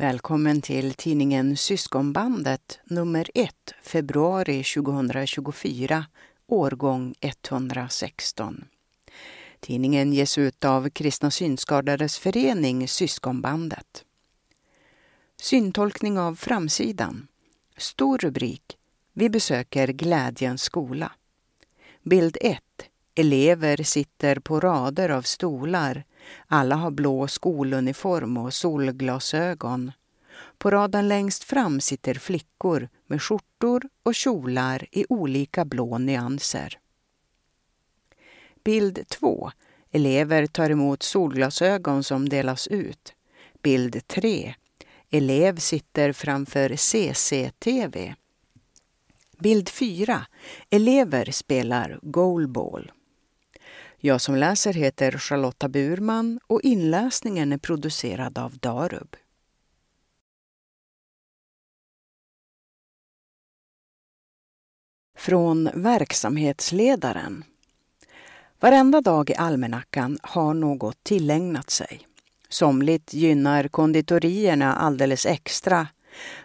Välkommen till tidningen Syskonbandet nummer 1 februari 2024, årgång 116. Tidningen ges ut av Kristna Synskadades Förening Syskonbandet. Syntolkning av framsidan. Stor rubrik. Vi besöker Glädjens skola. Bild 1. Elever sitter på rader av stolar. Alla har blå skoluniform och solglasögon. På raden längst fram sitter flickor med skjortor och kjolar i olika blå nyanser. Bild 2. Elever tar emot solglasögon som delas ut. Bild 3. Elev sitter framför CCTV. Bild 4. Elever spelar goalball. Jag som läser heter Charlotta Burman och inläsningen är producerad av Darub. Från verksamhetsledaren. Varenda dag i almanackan har något tillägnat sig. Somligt gynnar konditorierna alldeles extra.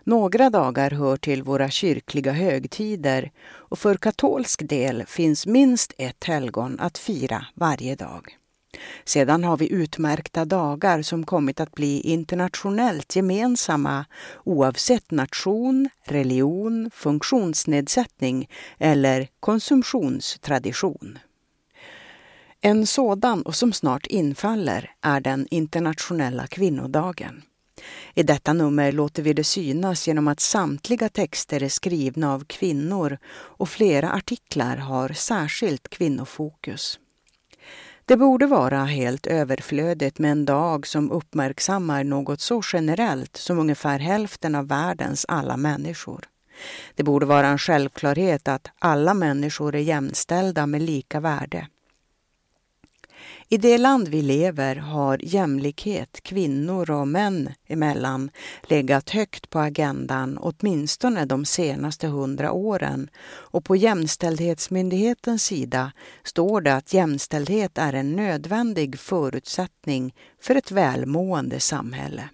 Några dagar hör till våra kyrkliga högtider och för katolsk del finns minst ett helgon att fira varje dag. Sedan har vi utmärkta dagar som kommit att bli internationellt gemensamma oavsett nation, religion, funktionsnedsättning eller konsumtionstradition. En sådan, och som snart infaller, är den internationella kvinnodagen. I detta nummer låter vi det synas genom att samtliga texter är skrivna av kvinnor och flera artiklar har särskilt kvinnofokus. Det borde vara helt överflödigt med en dag som uppmärksammar något så generellt som ungefär hälften av världens alla människor. Det borde vara en självklarhet att alla människor är jämställda med lika värde. I det land vi lever har jämlikhet kvinnor och män emellan legat högt på agendan åtminstone de senaste hundra åren och på Jämställdhetsmyndighetens sida står det att jämställdhet är en nödvändig förutsättning för ett välmående samhälle.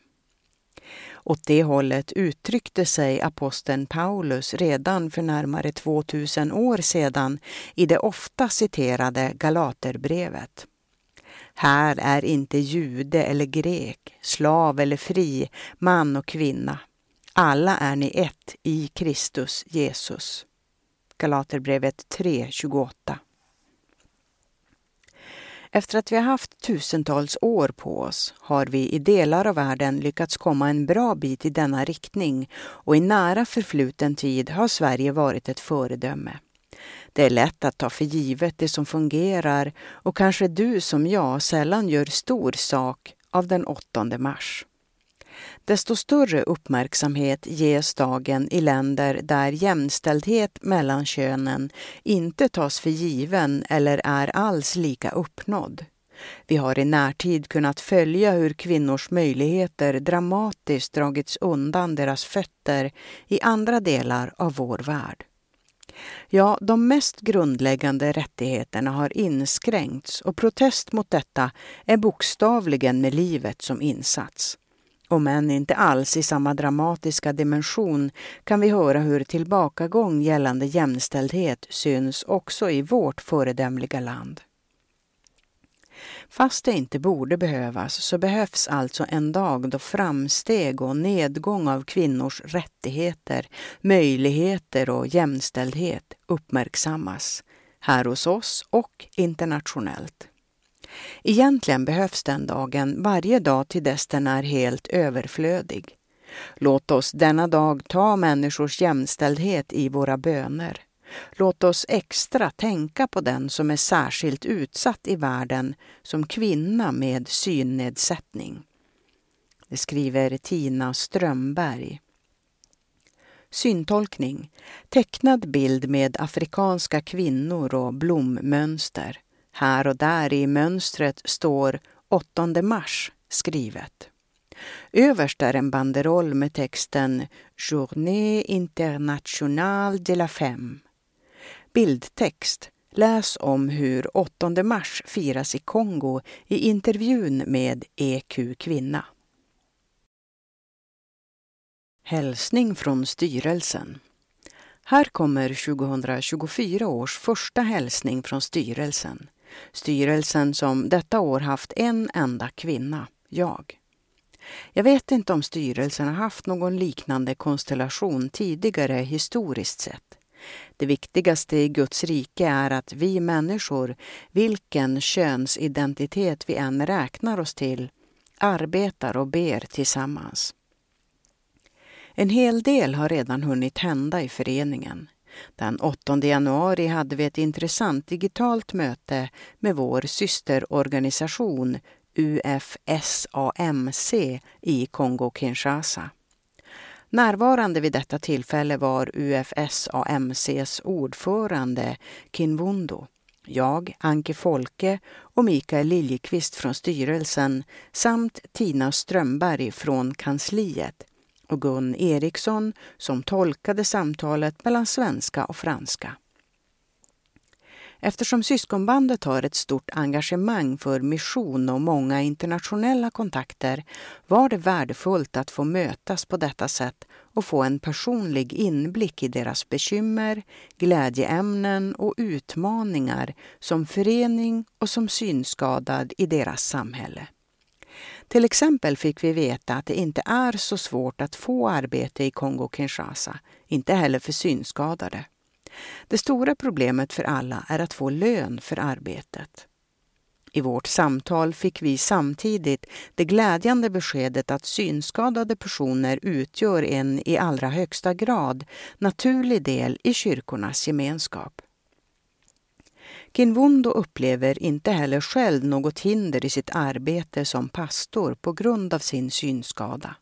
Åt det hållet uttryckte sig aposteln Paulus redan för närmare 2000 år sedan i det ofta citerade Galaterbrevet. Här är inte jude eller grek, slav eller fri, man och kvinna. Alla är ni ett i Kristus Jesus. Galaterbrevet 3.28. Efter att vi har haft tusentals år på oss har vi i delar av världen lyckats komma en bra bit i denna riktning och i nära förfluten tid har Sverige varit ett föredöme. Det är lätt att ta för givet det som fungerar och kanske du som jag sällan gör stor sak av den 8 mars. Desto större uppmärksamhet ges dagen i länder där jämställdhet mellan könen inte tas för given eller är alls lika uppnådd. Vi har i närtid kunnat följa hur kvinnors möjligheter dramatiskt dragits undan deras fötter i andra delar av vår värld. Ja, de mest grundläggande rättigheterna har inskränkts och protest mot detta är bokstavligen med livet som insats. Om än inte alls i samma dramatiska dimension kan vi höra hur tillbakagång gällande jämställdhet syns också i vårt föredömliga land. Fast det inte borde behövas så behövs alltså en dag då framsteg och nedgång av kvinnors rättigheter, möjligheter och jämställdhet uppmärksammas, här hos oss och internationellt. Egentligen behövs den dagen varje dag till dess den är helt överflödig. Låt oss denna dag ta människors jämställdhet i våra böner. Låt oss extra tänka på den som är särskilt utsatt i världen som kvinna med synnedsättning. Det skriver Tina Strömberg. Syntolkning. Tecknad bild med afrikanska kvinnor och blommönster. Här och där i mönstret står 8 mars skrivet. Överst är en banderoll med texten Journée internationale de la femme Bildtext. Läs om hur 8 mars firas i Kongo i intervjun med EQ Kvinna. Hälsning från styrelsen. Här kommer 2024 års första hälsning från styrelsen. Styrelsen som detta år haft en enda kvinna, jag. Jag vet inte om styrelsen har haft någon liknande konstellation tidigare historiskt sett. Det viktigaste i Guds rike är att vi människor, vilken könsidentitet vi än räknar oss till, arbetar och ber tillsammans. En hel del har redan hunnit hända i föreningen. Den 8 januari hade vi ett intressant digitalt möte med vår systerorganisation UFSAMC i Kongo-Kinshasa. Närvarande vid detta tillfälle var UFSAMCs ordförande Kinvundo, jag, Anke Folke och Mikael Liljekvist från styrelsen samt Tina Strömberg från kansliet och Gun Eriksson som tolkade samtalet mellan svenska och franska. Eftersom syskonbandet har ett stort engagemang för mission och många internationella kontakter var det värdefullt att få mötas på detta sätt och få en personlig inblick i deras bekymmer, glädjeämnen och utmaningar som förening och som synskadad i deras samhälle. Till exempel fick vi veta att det inte är så svårt att få arbete i Kongo-Kinshasa, inte heller för synskadade. Det stora problemet för alla är att få lön för arbetet. I vårt samtal fick vi samtidigt det glädjande beskedet att synskadade personer utgör en i allra högsta grad naturlig del i kyrkornas gemenskap. Kinvundo upplever inte heller själv något hinder i sitt arbete som pastor på grund av sin synskada.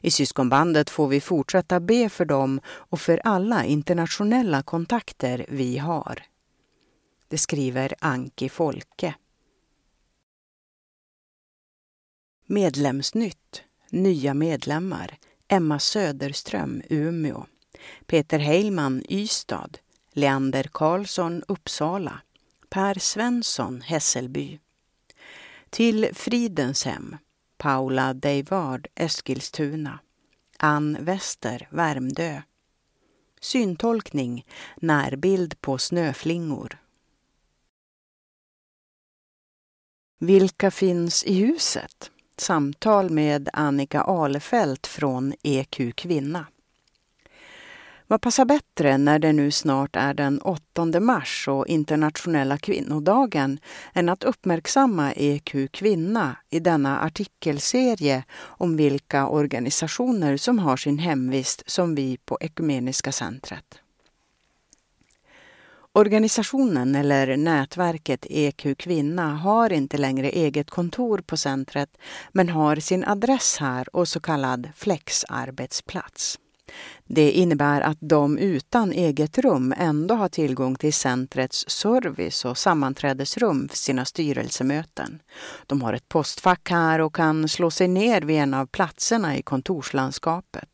I syskonbandet får vi fortsätta be för dem och för alla internationella kontakter vi har. Det skriver Anki Folke. Medlemsnytt. Nya medlemmar. Emma Söderström, Umeå. Peter Heilman, Ystad. Leander Karlsson, Uppsala. Per Svensson, Hässelby. Till Fridens hem. Paula Deivard, Eskilstuna. Ann Wester, Värmdö. Syntolkning, närbild på snöflingor. Vilka finns i huset? Samtal med Annika Alefelt från EQ Kvinna. Vad passar bättre när det nu snart är den 8 mars och internationella kvinnodagen än att uppmärksamma EQ Kvinna i denna artikelserie om vilka organisationer som har sin hemvist som vi på Ekumeniska centret. Organisationen eller nätverket EQ Kvinna har inte längre eget kontor på centret men har sin adress här och så kallad flexarbetsplats. Det innebär att de utan eget rum ändå har tillgång till centrets service och sammanträdesrum för sina styrelsemöten. De har ett postfack här och kan slå sig ner vid en av platserna i kontorslandskapet.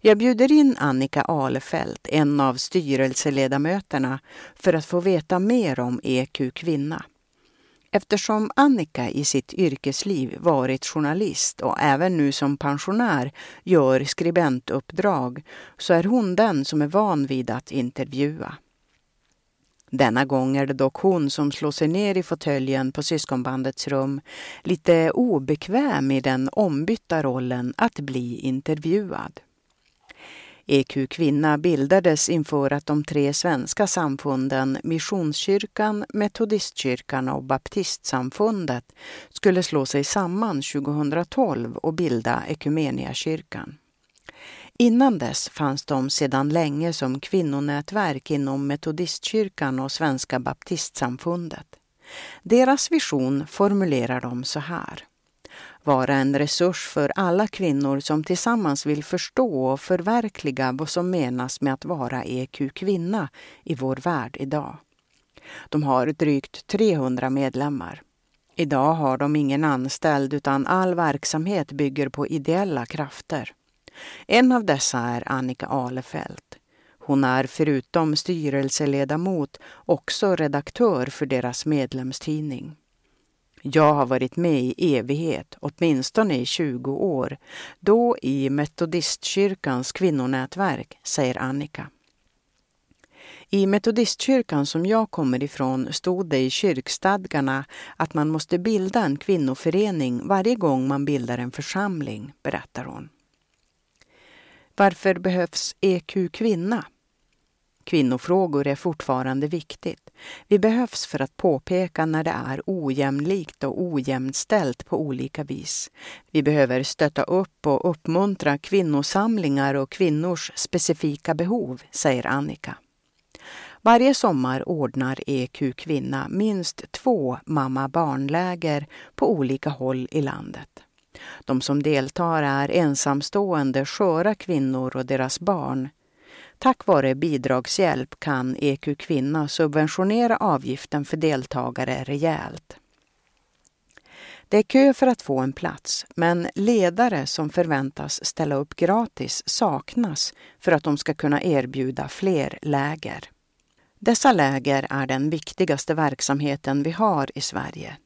Jag bjuder in Annika Alefelt, en av styrelseledamöterna, för att få veta mer om EQ Kvinna. Eftersom Annika i sitt yrkesliv varit journalist och även nu som pensionär gör skribentuppdrag så är hon den som är van vid att intervjua. Denna gång är det dock hon som slår sig ner i fåtöljen på syskonbandets rum, lite obekväm i den ombytta rollen att bli intervjuad. EQ Kvinna bildades inför att de tre svenska samfunden Missionskyrkan, Metodistkyrkan och Baptistsamfundet skulle slå sig samman 2012 och bilda Ekumeniakyrkan. Innan dess fanns de sedan länge som kvinnonätverk inom Metodistkyrkan och Svenska baptistsamfundet. Deras vision formulerar de så här vara en resurs för alla kvinnor som tillsammans vill förstå och förverkliga vad som menas med att vara EQ kvinna i vår värld idag. De har drygt 300 medlemmar. Idag har de ingen anställd utan all verksamhet bygger på ideella krafter. En av dessa är Annika Alefelt. Hon är förutom styrelseledamot också redaktör för deras medlemstidning. Jag har varit med i evighet, åtminstone i 20 år, då i Metodistkyrkans kvinnonätverk, säger Annika. I Metodistkyrkan som jag kommer ifrån stod det i kyrkstadgarna att man måste bilda en kvinnoförening varje gång man bildar en församling, berättar hon. Varför behövs EQ kvinna? Kvinnofrågor är fortfarande viktigt. Vi behövs för att påpeka när det är ojämlikt och ojämställt på olika vis. Vi behöver stötta upp och uppmuntra kvinnosamlingar och kvinnors specifika behov, säger Annika. Varje sommar ordnar EQ Kvinna minst två mamma-barnläger på olika håll i landet. De som deltar är ensamstående sköra kvinnor och deras barn. Tack vare bidragshjälp kan EQ Kvinna subventionera avgiften för deltagare rejält. Det är kö för att få en plats, men ledare som förväntas ställa upp gratis saknas för att de ska kunna erbjuda fler läger. Dessa läger är den viktigaste verksamheten vi har i Sverige.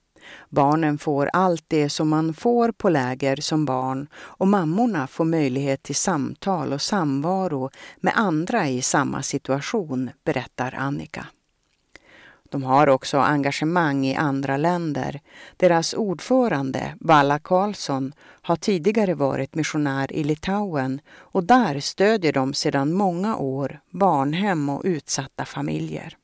Barnen får allt det som man får på läger som barn och mammorna får möjlighet till samtal och samvaro med andra i samma situation, berättar Annika. De har också engagemang i andra länder. Deras ordförande, Valla Karlsson, har tidigare varit missionär i Litauen och där stödjer de sedan många år barnhem och utsatta familjer.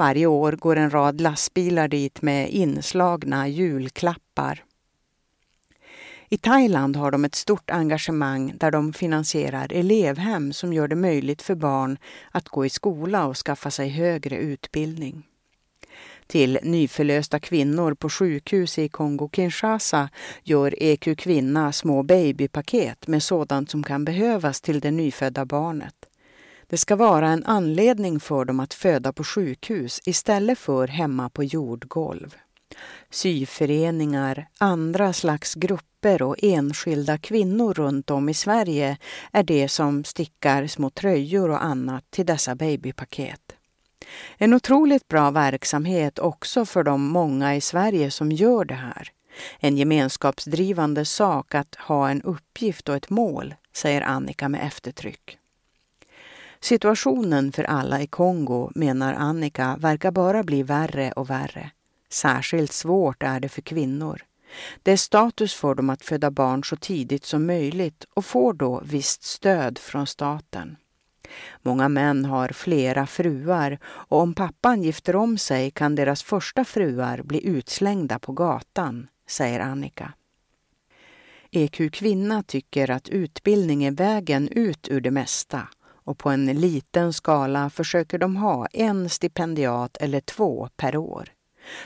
Varje år går en rad lastbilar dit med inslagna julklappar. I Thailand har de ett stort engagemang där de finansierar elevhem som gör det möjligt för barn att gå i skola och skaffa sig högre utbildning till nyförlösta kvinnor på sjukhus i Kongo-Kinshasa gör EQ Kvinna små babypaket med sådant som kan behövas till det nyfödda barnet. Det ska vara en anledning för dem att föda på sjukhus istället för hemma på jordgolv. Syföreningar, andra slags grupper och enskilda kvinnor runt om i Sverige är det som stickar små tröjor och annat till dessa babypaket. En otroligt bra verksamhet också för de många i Sverige som gör det här. En gemenskapsdrivande sak att ha en uppgift och ett mål, säger Annika med eftertryck. Situationen för alla i Kongo, menar Annika, verkar bara bli värre och värre. Särskilt svårt är det för kvinnor. Det är status för dem att föda barn så tidigt som möjligt och får då visst stöd från staten. Många män har flera fruar och om pappan gifter om sig kan deras första fruar bli utslängda på gatan, säger Annika. EQ Kvinna tycker att utbildning är vägen ut ur det mesta och på en liten skala försöker de ha en stipendiat eller två per år.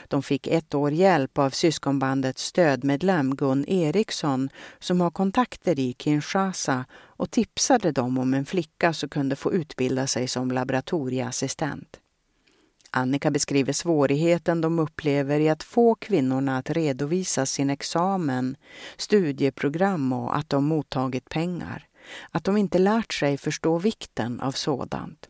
De fick ett år hjälp av syskonbandets stödmedlem Gun Eriksson som har kontakter i Kinshasa och tipsade dem om en flicka som kunde få utbilda sig som laboratorieassistent. Annika beskriver svårigheten de upplever i att få kvinnorna att redovisa sin examen, studieprogram och att de mottagit pengar. Att de inte lärt sig förstå vikten av sådant.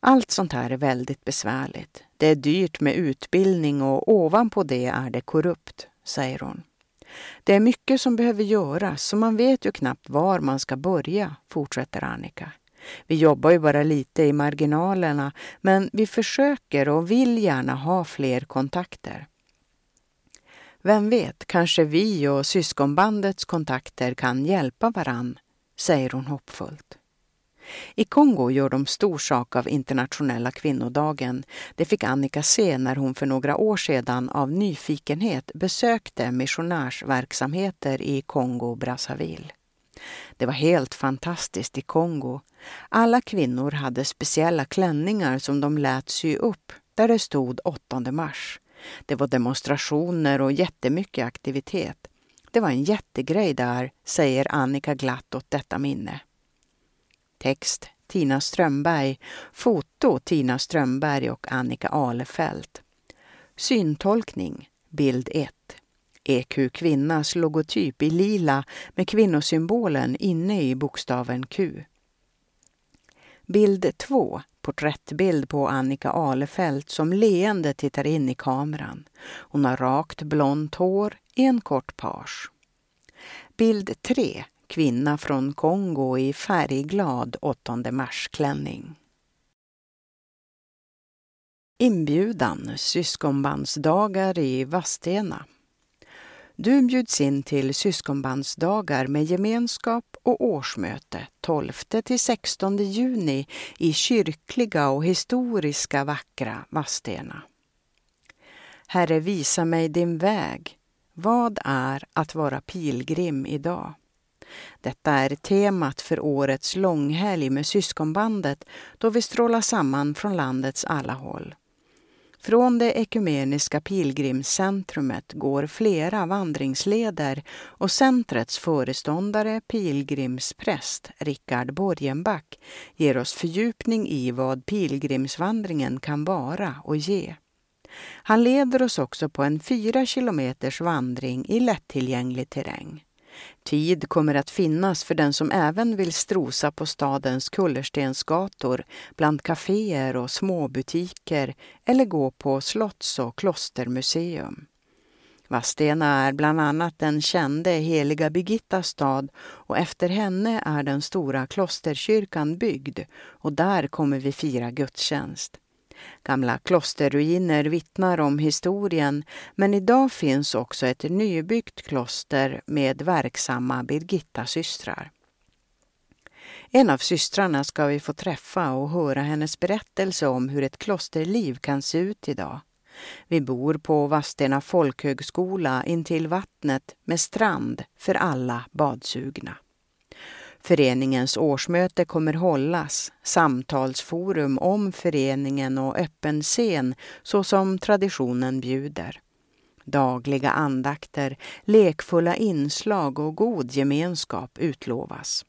Allt sånt här är väldigt besvärligt. Det är dyrt med utbildning och ovanpå det är det korrupt, säger hon. Det är mycket som behöver göras så man vet ju knappt var man ska börja, fortsätter Annika. Vi jobbar ju bara lite i marginalerna men vi försöker och vill gärna ha fler kontakter. Vem vet, kanske vi och syskonbandets kontakter kan hjälpa varann, säger hon hoppfullt. I Kongo gör de stor sak av internationella kvinnodagen. Det fick Annika se när hon för några år sedan av nyfikenhet besökte missionärsverksamheter i Kongo-Brazzaville. Det var helt fantastiskt i Kongo. Alla kvinnor hade speciella klänningar som de lät sy upp där det stod 8 mars. Det var demonstrationer och jättemycket aktivitet. Det var en jättegrej där, säger Annika glatt åt detta minne. Text Tina Strömberg. Foto Tina Strömberg och Annika Alefelt. Syntolkning Bild 1. EQ Kvinnas logotyp i lila med kvinnosymbolen inne i bokstaven Q. Bild 2. Porträttbild på Annika Alefelt som leende tittar in i kameran. Hon har rakt blont hår i en kort page. Bild 3. Kvinna från Kongo i färgglad 8 mars-klänning. Inbjudan syskonbandsdagar i Vadstena. Du bjuds in till syskonbandsdagar med gemenskap och årsmöte 12 till 16 juni i kyrkliga och historiska vackra Vadstena. Herre, visa mig din väg. Vad är att vara pilgrim idag? Detta är temat för årets långhelg med syskonbandet då vi strålar samman från landets alla håll. Från det ekumeniska pilgrimscentrumet går flera vandringsleder och centrets föreståndare, pilgrimspräst Rickard Borgenback ger oss fördjupning i vad pilgrimsvandringen kan vara och ge. Han leder oss också på en fyra kilometers vandring i lättillgänglig terräng. Tid kommer att finnas för den som även vill strosa på stadens kullerstensgator bland kaféer och småbutiker eller gå på slotts och klostermuseum. Vadstena är bland annat den kände heliga Birgittas stad och efter henne är den stora klosterkyrkan byggd och där kommer vi fira gudstjänst. Gamla klosterruiner vittnar om historien men idag finns också ett nybyggt kloster med verksamma Birgitta-systrar. En av systrarna ska vi få träffa och höra hennes berättelse om hur ett klosterliv kan se ut idag. Vi bor på Vadstena folkhögskola intill vattnet med strand för alla badsugna. Föreningens årsmöte kommer hållas, samtalsforum om föreningen och öppen scen så som traditionen bjuder. Dagliga andakter, lekfulla inslag och god gemenskap utlovas.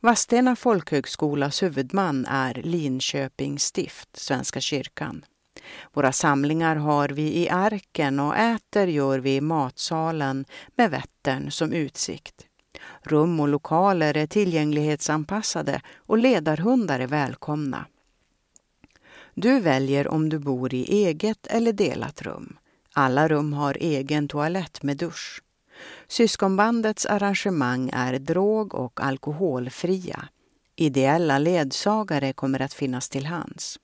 Vadstena folkhögskolas huvudman är Linköpings stift, Svenska kyrkan. Våra samlingar har vi i Arken och äter gör vi i matsalen med Vättern som utsikt. Rum och lokaler är tillgänglighetsanpassade och ledarhundar är välkomna. Du väljer om du bor i eget eller delat rum. Alla rum har egen toalett med dusch. Syskonbandets arrangemang är drog och alkoholfria. Ideella ledsagare kommer att finnas till hands.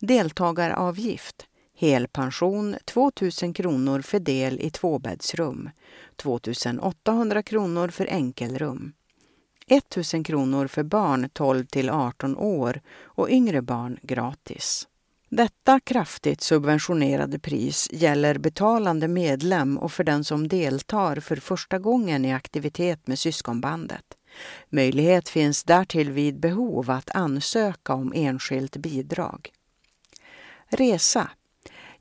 Deltagaravgift Helpension 2 000 kronor för del i tvåbäddsrum, 2 800 kronor för enkelrum, 1 000 kronor för barn 12 till 18 år och yngre barn gratis. Detta kraftigt subventionerade pris gäller betalande medlem och för den som deltar för första gången i aktivitet med syskonbandet. Möjlighet finns därtill vid behov att ansöka om enskilt bidrag. Resa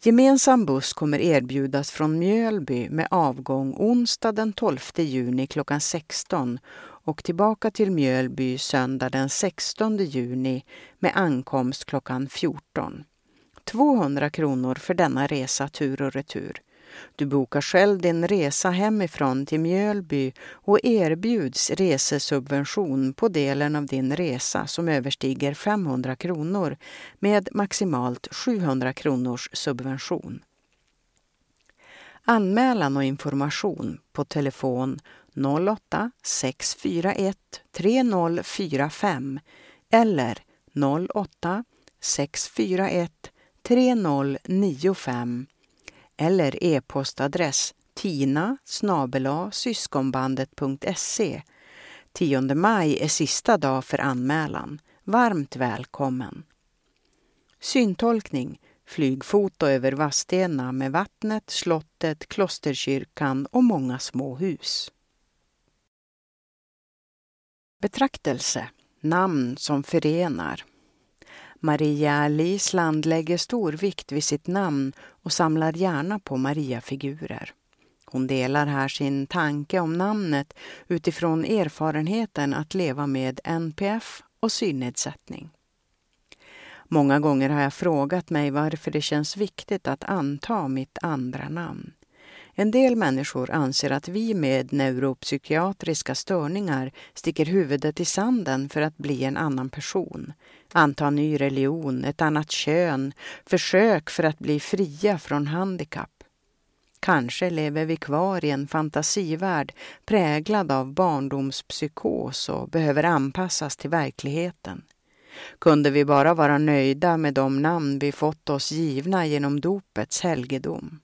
Gemensam buss kommer erbjudas från Mjölby med avgång onsdag den 12 juni klockan 16 och tillbaka till Mjölby söndag den 16 juni med ankomst klockan 14. 200 kronor för denna resa tur och retur. Du bokar själv din resa hemifrån till Mjölby och erbjuds resesubvention på delen av din resa som överstiger 500 kronor med maximalt 700 kronors subvention. Anmälan och information på telefon 08 641 3045 eller 08 641 3095 eller e-postadress tina syskonbandet.se. 10 maj är sista dag för anmälan. Varmt välkommen! Syntolkning Flygfoto över Vadstena med vattnet, slottet, klosterkyrkan och många små hus. Betraktelse Namn som förenar Maria Lisland lägger stor vikt vid sitt namn och samlar gärna på Maria-figurer. Hon delar här sin tanke om namnet utifrån erfarenheten att leva med NPF och synnedsättning. Många gånger har jag frågat mig varför det känns viktigt att anta mitt andra namn. En del människor anser att vi med neuropsykiatriska störningar sticker huvudet i sanden för att bli en annan person. Anta ny religion, ett annat kön, försök för att bli fria från handikapp. Kanske lever vi kvar i en fantasivärld präglad av barndomspsykos och behöver anpassas till verkligheten. Kunde vi bara vara nöjda med de namn vi fått oss givna genom dopets helgedom.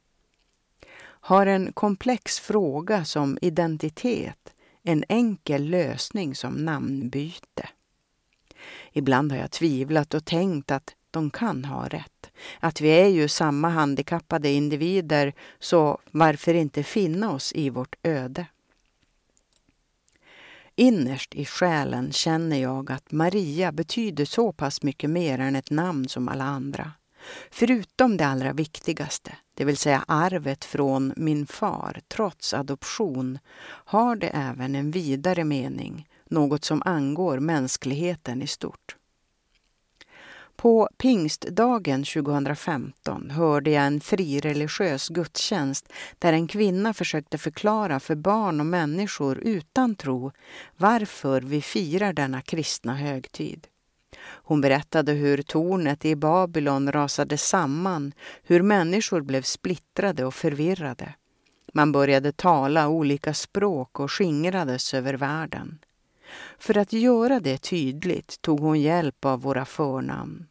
Har en komplex fråga som identitet en enkel lösning som namnbyte? Ibland har jag tvivlat och tänkt att de kan ha rätt. Att vi är ju samma handikappade individer, så varför inte finna oss i vårt öde? Innerst i själen känner jag att Maria betyder så pass mycket mer än ett namn som alla andra. Förutom det allra viktigaste, det vill säga arvet från min far trots adoption, har det även en vidare mening, något som angår mänskligheten i stort. På pingstdagen 2015 hörde jag en frireligiös gudstjänst där en kvinna försökte förklara för barn och människor utan tro varför vi firar denna kristna högtid. Hon berättade hur tornet i Babylon rasade samman, hur människor blev splittrade och förvirrade. Man började tala olika språk och skingrades över världen. För att göra det tydligt tog hon hjälp av våra förnamn.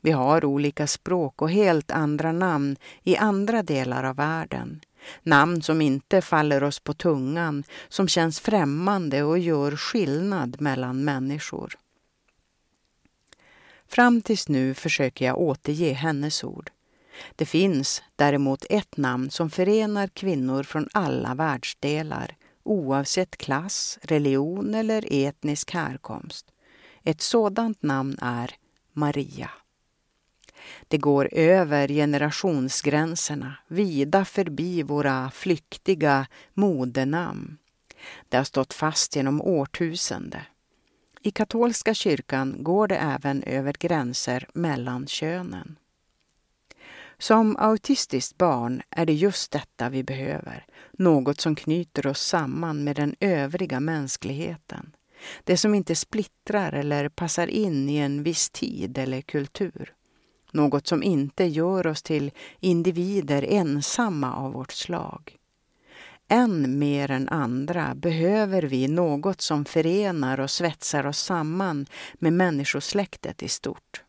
Vi har olika språk och helt andra namn i andra delar av världen. Namn som inte faller oss på tungan, som känns främmande och gör skillnad mellan människor. Fram tills nu försöker jag återge hennes ord. Det finns däremot ett namn som förenar kvinnor från alla världsdelar oavsett klass, religion eller etnisk härkomst. Ett sådant namn är Maria. Det går över generationsgränserna, vida förbi våra flyktiga modenamn. Det har stått fast genom årtusende. I katolska kyrkan går det även över gränser mellan könen. Som autistiskt barn är det just detta vi behöver, något som knyter oss samman med den övriga mänskligheten. Det som inte splittrar eller passar in i en viss tid eller kultur. Något som inte gör oss till individer ensamma av vårt slag. Än mer än andra behöver vi något som förenar och svetsar oss samman med människosläktet i stort.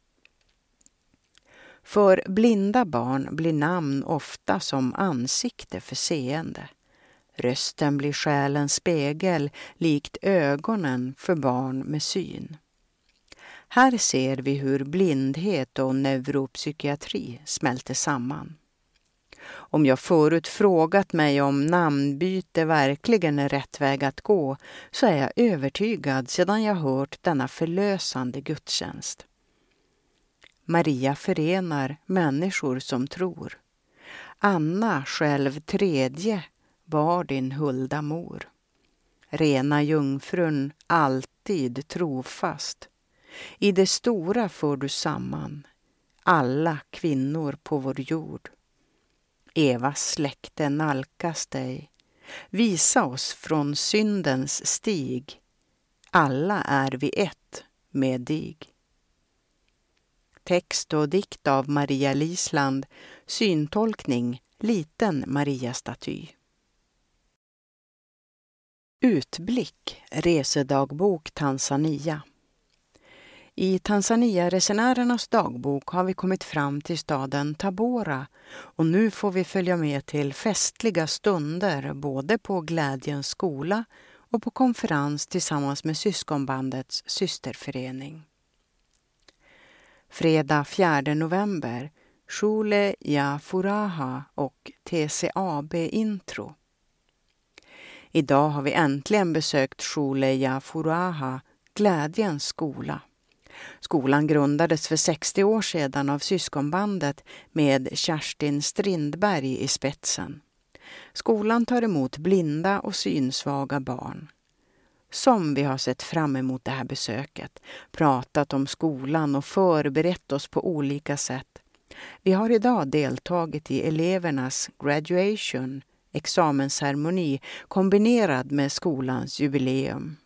För blinda barn blir namn ofta som ansikte för seende. Rösten blir själens spegel, likt ögonen för barn med syn. Här ser vi hur blindhet och neuropsykiatri smälter samman. Om jag förut frågat mig om namnbyte verkligen är rätt väg att gå så är jag övertygad sedan jag hört denna förlösande gudstjänst. Maria förenar människor som tror. Anna, själv tredje, var din hulda mor. Rena jungfrun, alltid trofast. I det stora för du samman alla kvinnor på vår jord. Evas släkte nalkas dig. Visa oss från syndens stig. Alla är vi ett med dig. Text och dikt av Maria Lisland. Syntolkning Liten Maria-staty. Utblick Resedagbok Tanzania i Tanzania-resenärernas dagbok har vi kommit fram till staden Tabora och nu får vi följa med till festliga stunder både på Glädjens skola och på konferens tillsammans med syskonbandets systerförening. Fredag 4 november Shule Ya Furaha och TCAB Intro. Idag har vi äntligen besökt Shule Ya Furaha, Glädjens skola. Skolan grundades för 60 år sedan av syskonbandet med Kerstin Strindberg i spetsen. Skolan tar emot blinda och synsvaga barn. Som vi har sett fram emot det här besöket, pratat om skolan och förberett oss på olika sätt. Vi har idag deltagit i elevernas graduation, examensceremoni kombinerad med skolans jubileum.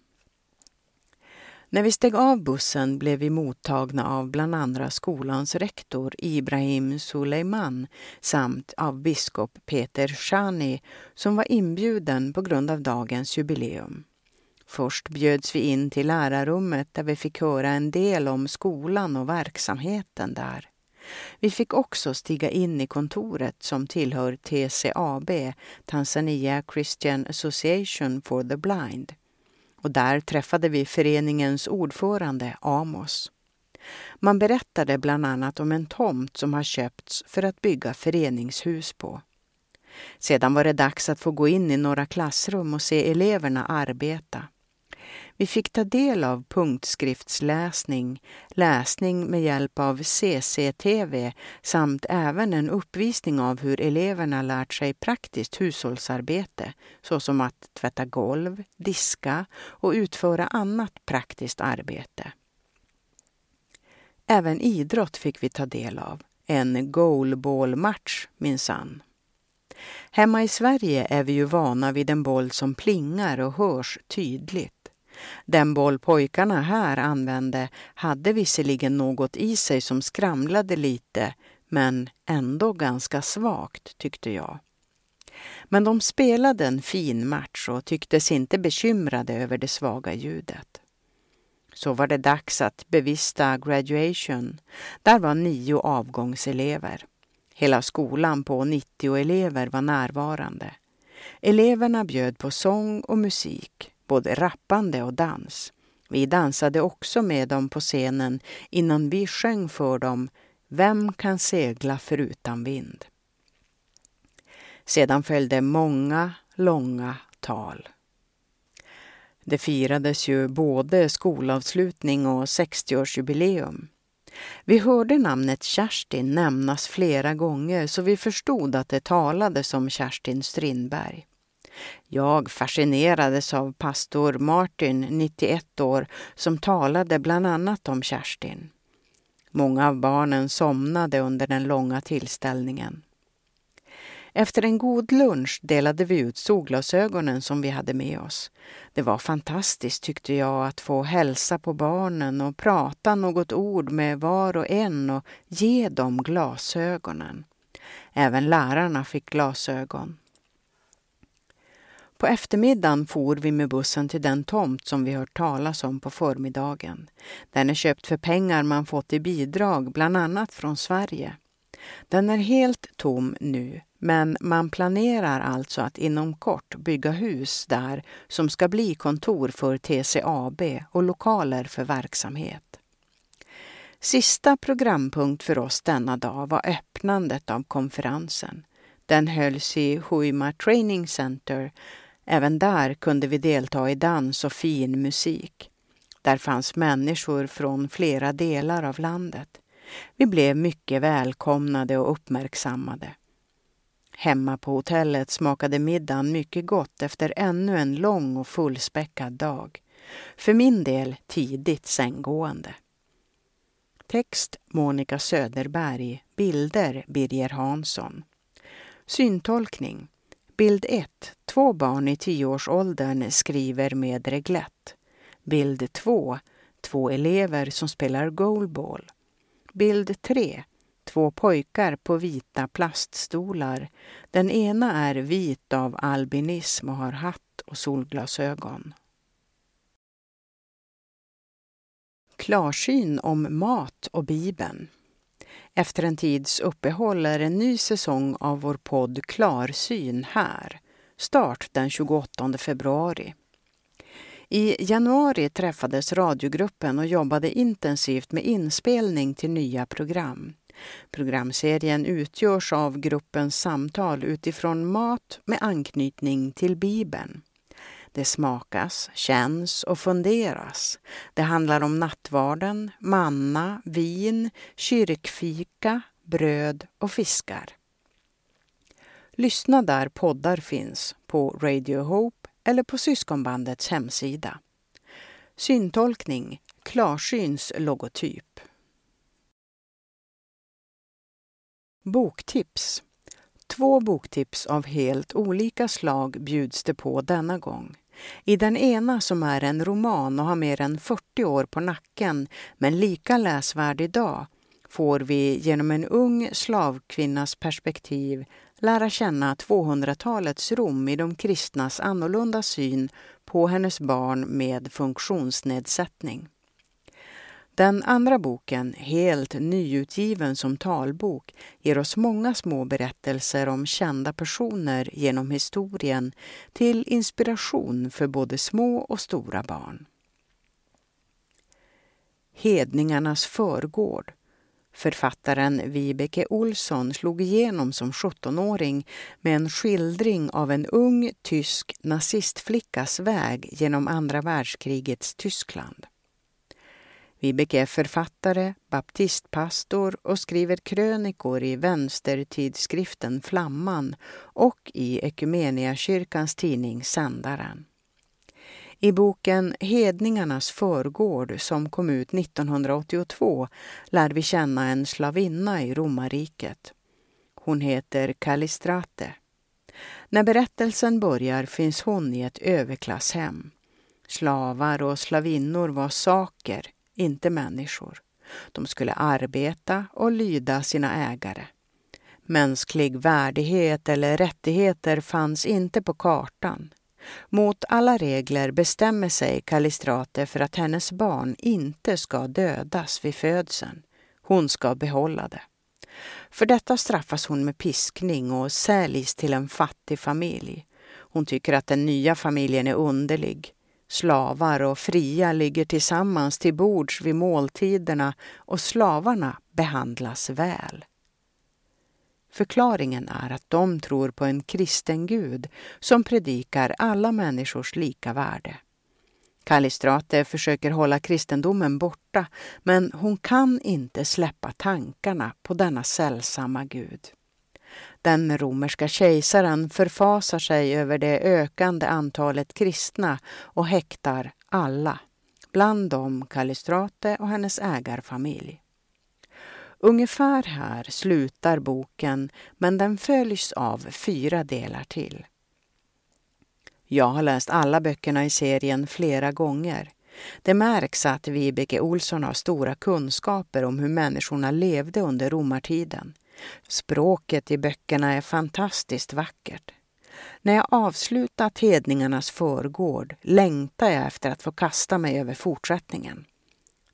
När vi steg av bussen blev vi mottagna av bland andra skolans rektor Ibrahim Suleiman samt av biskop Peter Shani som var inbjuden på grund av dagens jubileum. Först bjöds vi in till lärarrummet där vi fick höra en del om skolan och verksamheten där. Vi fick också stiga in i kontoret som tillhör TCAB, Tanzania Christian Association for the Blind. Och där träffade vi föreningens ordförande Amos. Man berättade bland annat om en tomt som har köpts för att bygga föreningshus på. Sedan var det dags att få gå in i några klassrum och se eleverna arbeta. Vi fick ta del av punktskriftsläsning, läsning med hjälp av CCTV samt även en uppvisning av hur eleverna lärt sig praktiskt hushållsarbete såsom att tvätta golv, diska och utföra annat praktiskt arbete. Även idrott fick vi ta del av. En goalballmatch, minsann. Hemma i Sverige är vi ju vana vid en boll som plingar och hörs tydligt. Den boll pojkarna här använde hade visserligen något i sig som skramlade lite, men ändå ganska svagt tyckte jag. Men de spelade en fin match och tycktes inte bekymrade över det svaga ljudet. Så var det dags att bevista graduation. Där var nio avgångselever. Hela skolan på 90 elever var närvarande. Eleverna bjöd på sång och musik både rappande och dans. Vi dansade också med dem på scenen innan vi sjöng för dem Vem kan segla förutan vind? Sedan följde många långa tal. Det firades ju både skolavslutning och 60-årsjubileum. Vi hörde namnet Kerstin nämnas flera gånger så vi förstod att det talades om Kerstin Strindberg. Jag fascinerades av pastor Martin, 91 år, som talade bland annat om Kerstin. Många av barnen somnade under den långa tillställningen. Efter en god lunch delade vi ut solglasögonen som vi hade med oss. Det var fantastiskt tyckte jag att få hälsa på barnen och prata något ord med var och en och ge dem glasögonen. Även lärarna fick glasögon. På eftermiddagen for vi med bussen till den tomt som vi hört talas om på förmiddagen. Den är köpt för pengar man fått i bidrag, bland annat från Sverige. Den är helt tom nu, men man planerar alltså att inom kort bygga hus där som ska bli kontor för TCAB och lokaler för verksamhet. Sista programpunkt för oss denna dag var öppnandet av konferensen. Den hölls i Huima Training Center Även där kunde vi delta i dans och fin musik. Där fanns människor från flera delar av landet. Vi blev mycket välkomnade och uppmärksammade. Hemma på hotellet smakade middagen mycket gott efter ännu en lång och fullspäckad dag. För min del tidigt sänggående. Text Monica Söderberg. Bilder Birger Hansson. Syntolkning Bild 1. Två barn i tioårsåldern skriver med reglett. Bild 2. Två elever som spelar goalball. Bild 3. Två pojkar på vita plaststolar. Den ena är vit av albinism och har hatt och solglasögon. Klarsyn om mat och Bibeln. Efter en tids uppehåll är en ny säsong av vår podd Klarsyn här. Start den 28 februari. I januari träffades radiogruppen och jobbade intensivt med inspelning till nya program. Programserien utgörs av gruppens samtal utifrån mat med anknytning till Bibeln. Det smakas, känns och funderas. Det handlar om nattvarden, manna, vin, kyrkfika, bröd och fiskar. Lyssna där poddar finns, på Radio Hope eller på syskonbandets hemsida. Syntolkning, klarsyns logotyp. Boktips Två boktips av helt olika slag bjuds det på denna gång. I den ena, som är en roman och har mer än 40 år på nacken, men lika läsvärd idag, får vi genom en ung slavkvinnas perspektiv lära känna 200-talets Rom i de kristnas annorlunda syn på hennes barn med funktionsnedsättning. Den andra boken, helt nyutgiven som talbok, ger oss många små berättelser om kända personer genom historien till inspiration för både små och stora barn. Hedningarnas förgård Författaren Vibeke Olsson slog igenom som 17-åring med en skildring av en ung tysk nazistflickas väg genom andra världskrigets Tyskland. Vibeke är författare, baptistpastor och skriver krönikor i vänstertidskriften Flamman och i Equmeniakyrkans tidning Sändaren. I boken Hedningarnas förgård som kom ut 1982 lär vi känna en slavinna i romarriket. Hon heter Kallistrate. När berättelsen börjar finns hon i ett överklasshem. Slavar och slavinnor var saker, inte människor. De skulle arbeta och lyda sina ägare. Mänsklig värdighet eller rättigheter fanns inte på kartan. Mot alla regler bestämmer sig Kallistrate för att hennes barn inte ska dödas vid födseln. Hon ska behålla det. För detta straffas hon med piskning och säljs till en fattig familj. Hon tycker att den nya familjen är underlig. Slavar och fria ligger tillsammans till bords vid måltiderna och slavarna behandlas väl. Förklaringen är att de tror på en kristen gud som predikar alla människors lika värde. Kallistrate försöker hålla kristendomen borta men hon kan inte släppa tankarna på denna sällsamma gud. Den romerska kejsaren förfasar sig över det ökande antalet kristna och häktar alla, bland dem Kallistrate och hennes ägarfamilj. Ungefär här slutar boken men den följs av fyra delar till. Jag har läst alla böckerna i serien flera gånger. Det märks att Vibeke Olsson har stora kunskaper om hur människorna levde under romartiden. Språket i böckerna är fantastiskt vackert. När jag avslutat Hedningarnas förgård längtar jag efter att få kasta mig över fortsättningen.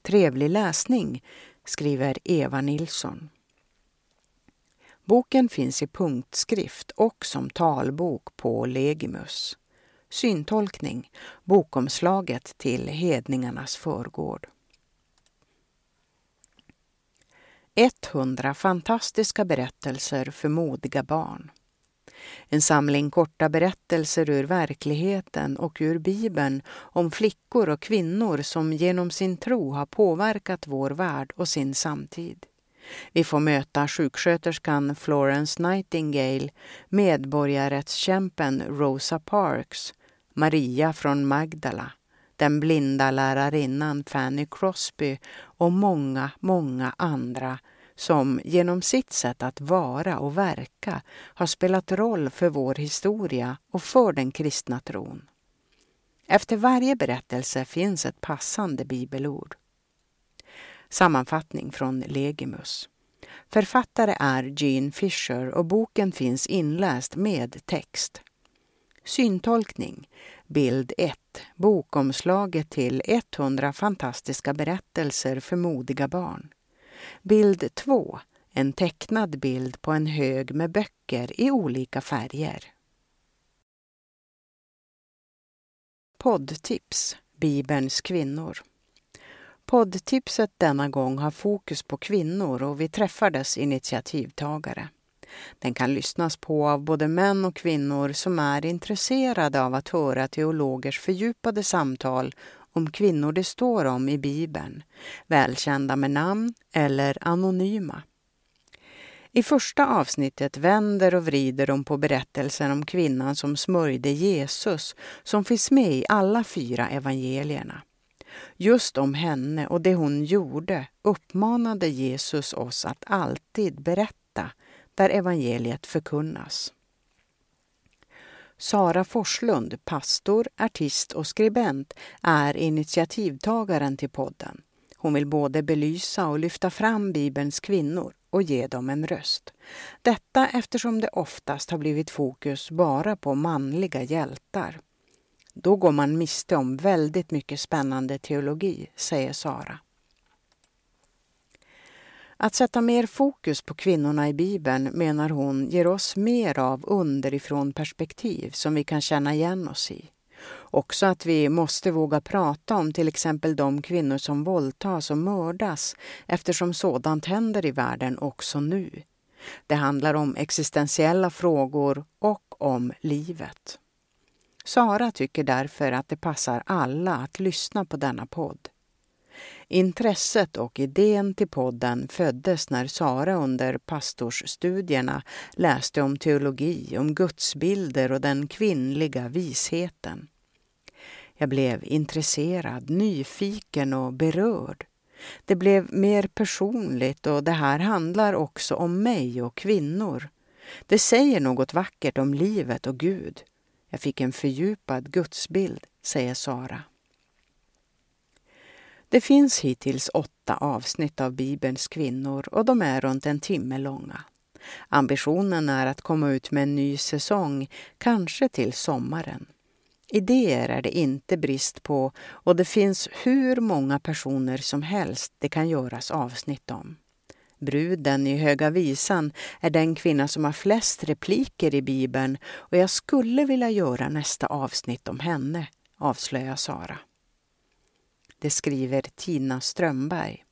Trevlig läsning, skriver Eva Nilsson. Boken finns i punktskrift och som talbok på Legimus. Syntolkning, bokomslaget till Hedningarnas förgård. 100 fantastiska berättelser för modiga barn. En samling korta berättelser ur verkligheten och ur Bibeln om flickor och kvinnor som genom sin tro har påverkat vår värld och sin samtid. Vi får möta sjuksköterskan Florence Nightingale, medborgarrättskämpen Rosa Parks, Maria från Magdala, den blinda lärarinnan Fanny Crosby och många, många andra som genom sitt sätt att vara och verka har spelat roll för vår historia och för den kristna tron. Efter varje berättelse finns ett passande bibelord. Sammanfattning från Legimus. Författare är Jean Fisher och boken finns inläst med text. Syntolkning. Bild 1. Bokomslaget till 100 fantastiska berättelser för modiga barn. Bild 2. En tecknad bild på en hög med böcker i olika färger. Poddtips Bibelns kvinnor Poddtipset denna gång har fokus på kvinnor och vi träffar dess initiativtagare. Den kan lyssnas på av både män och kvinnor som är intresserade av att höra teologers fördjupade samtal om kvinnor det står om i Bibeln, välkända med namn eller anonyma. I första avsnittet vänder och vrider de på berättelsen om kvinnan som smörjde Jesus som finns med i alla fyra evangelierna. Just om henne och det hon gjorde uppmanade Jesus oss att alltid berätta där evangeliet förkunnas. Sara Forslund, pastor, artist och skribent, är initiativtagaren till podden. Hon vill både belysa och lyfta fram Bibelns kvinnor och ge dem en röst. Detta eftersom det oftast har blivit fokus bara på manliga hjältar. Då går man miste om väldigt mycket spännande teologi, säger Sara. Att sätta mer fokus på kvinnorna i Bibeln menar hon ger oss mer av underifrån perspektiv som vi kan känna igen oss i. Också att vi måste våga prata om till exempel de kvinnor som våldtas och mördas eftersom sådant händer i världen också nu. Det handlar om existentiella frågor och om livet. Sara tycker därför att det passar alla att lyssna på denna podd. Intresset och idén till podden föddes när Sara under pastorsstudierna läste om teologi, om gudsbilder och den kvinnliga visheten. Jag blev intresserad, nyfiken och berörd. Det blev mer personligt och det här handlar också om mig och kvinnor. Det säger något vackert om livet och Gud. Jag fick en fördjupad gudsbild, säger Sara. Det finns hittills åtta avsnitt av Bibelns kvinnor och de är runt en timme långa. Ambitionen är att komma ut med en ny säsong, kanske till sommaren. Idéer är det inte brist på och det finns hur många personer som helst det kan göras avsnitt om. Bruden i Höga visan är den kvinna som har flest repliker i Bibeln och jag skulle vilja göra nästa avsnitt om henne, avslöjar Sara. Det skriver Tina Strömberg.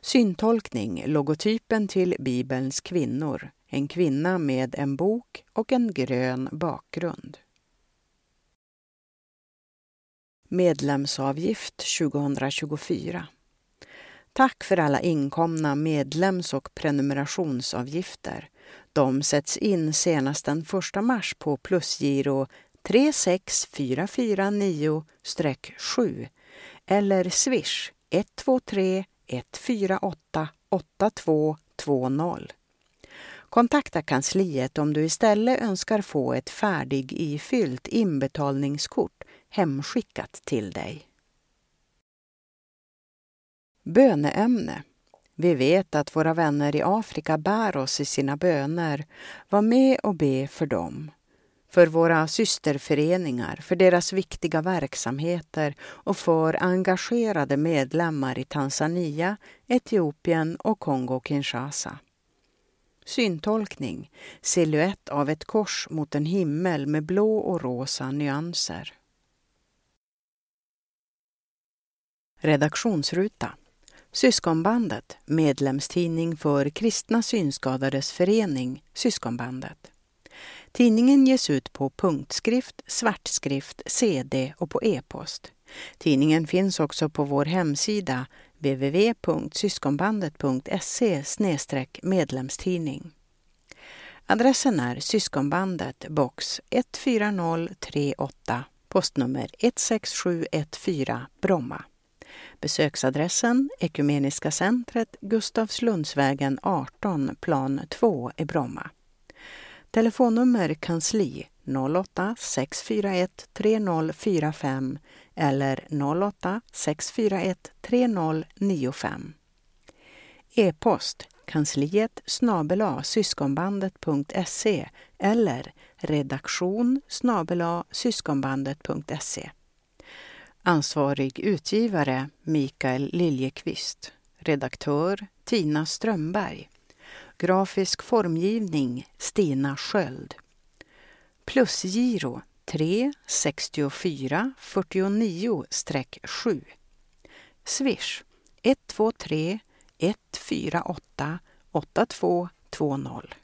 Syntolkning, logotypen till Bibelns kvinnor. En kvinna med en bok och en grön bakgrund. Medlemsavgift 2024 Tack för alla inkomna medlems och prenumerationsavgifter. De sätts in senast den 1 mars på plusgiro 36449-7 eller swish 123 148 8220. Kontakta kansliet om du istället önskar få ett färdigifyllt inbetalningskort hemskickat till dig. Böneämne. Vi vet att våra vänner i Afrika bär oss i sina böner. Var med och be för dem för våra systerföreningar, för deras viktiga verksamheter och för engagerade medlemmar i Tanzania, Etiopien och Kongo-Kinshasa. Syntolkning, siluett av ett kors mot en himmel med blå och rosa nyanser. Redaktionsruta Syskonbandet, medlemstidning för Kristna Synskadades Förening, Syskonbandet. Tidningen ges ut på punktskrift, svartskrift, CD och på e-post. Tidningen finns också på vår hemsida www.syskonbandet.se medlemstidning. Adressen är Syskonbandet, box 14038, postnummer 16714, Bromma. Besöksadressen Ekumeniska centret, Gustavslundsvägen 18, plan 2 i Bromma. Telefonnummer kansli 08 641 3045 eller 08 641 3095. E-post kansliet snabela syskonbandet.se eller redaktion snabela syskonbandet.se. Ansvarig utgivare Mikael Liljekvist. Redaktör Tina Strömberg. Grafisk formgivning Stina Sköld. Plusgiro 3 64 49-7. Swish 123 148 8220.